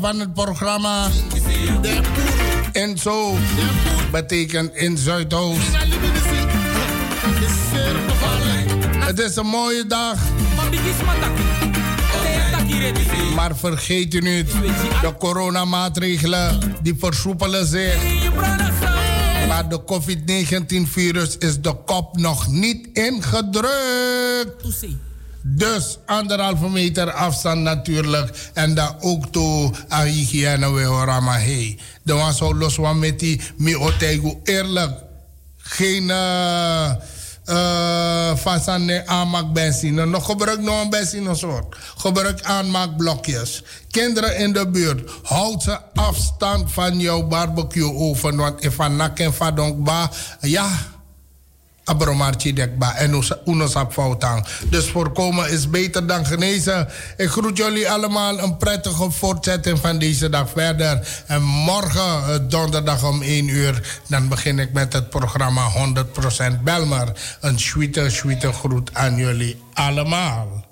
Van het programma. En zo betekent in Zuidoost. Het is een mooie dag. Maar vergeet u niet, de coronamaatregelen die versoepelen zich. Maar de COVID-19-virus is de kop nog niet ingedrukt. Dus anderhalve meter afstand natuurlijk. En dan ook toe aan hygiëne we horen maar hey. De was zo los van met die mi otego eerlijk. Geen uh, uh, van aanmaakbenzine. Nog gebruik nog een benzine soort. Gebruik aanmaakblokjes. Kinderen in de buurt. Houd ze afstand van jouw barbecue oven. Want if van nak en van ja abromarchi dekba en unosap foutang. Dus voorkomen is beter dan genezen. Ik groet jullie allemaal een prettige voortzetting van deze dag verder. En morgen, eh, donderdag om 1 uur, dan begin ik met het programma 100% Belmer. Een sweete, sweete groet aan jullie allemaal.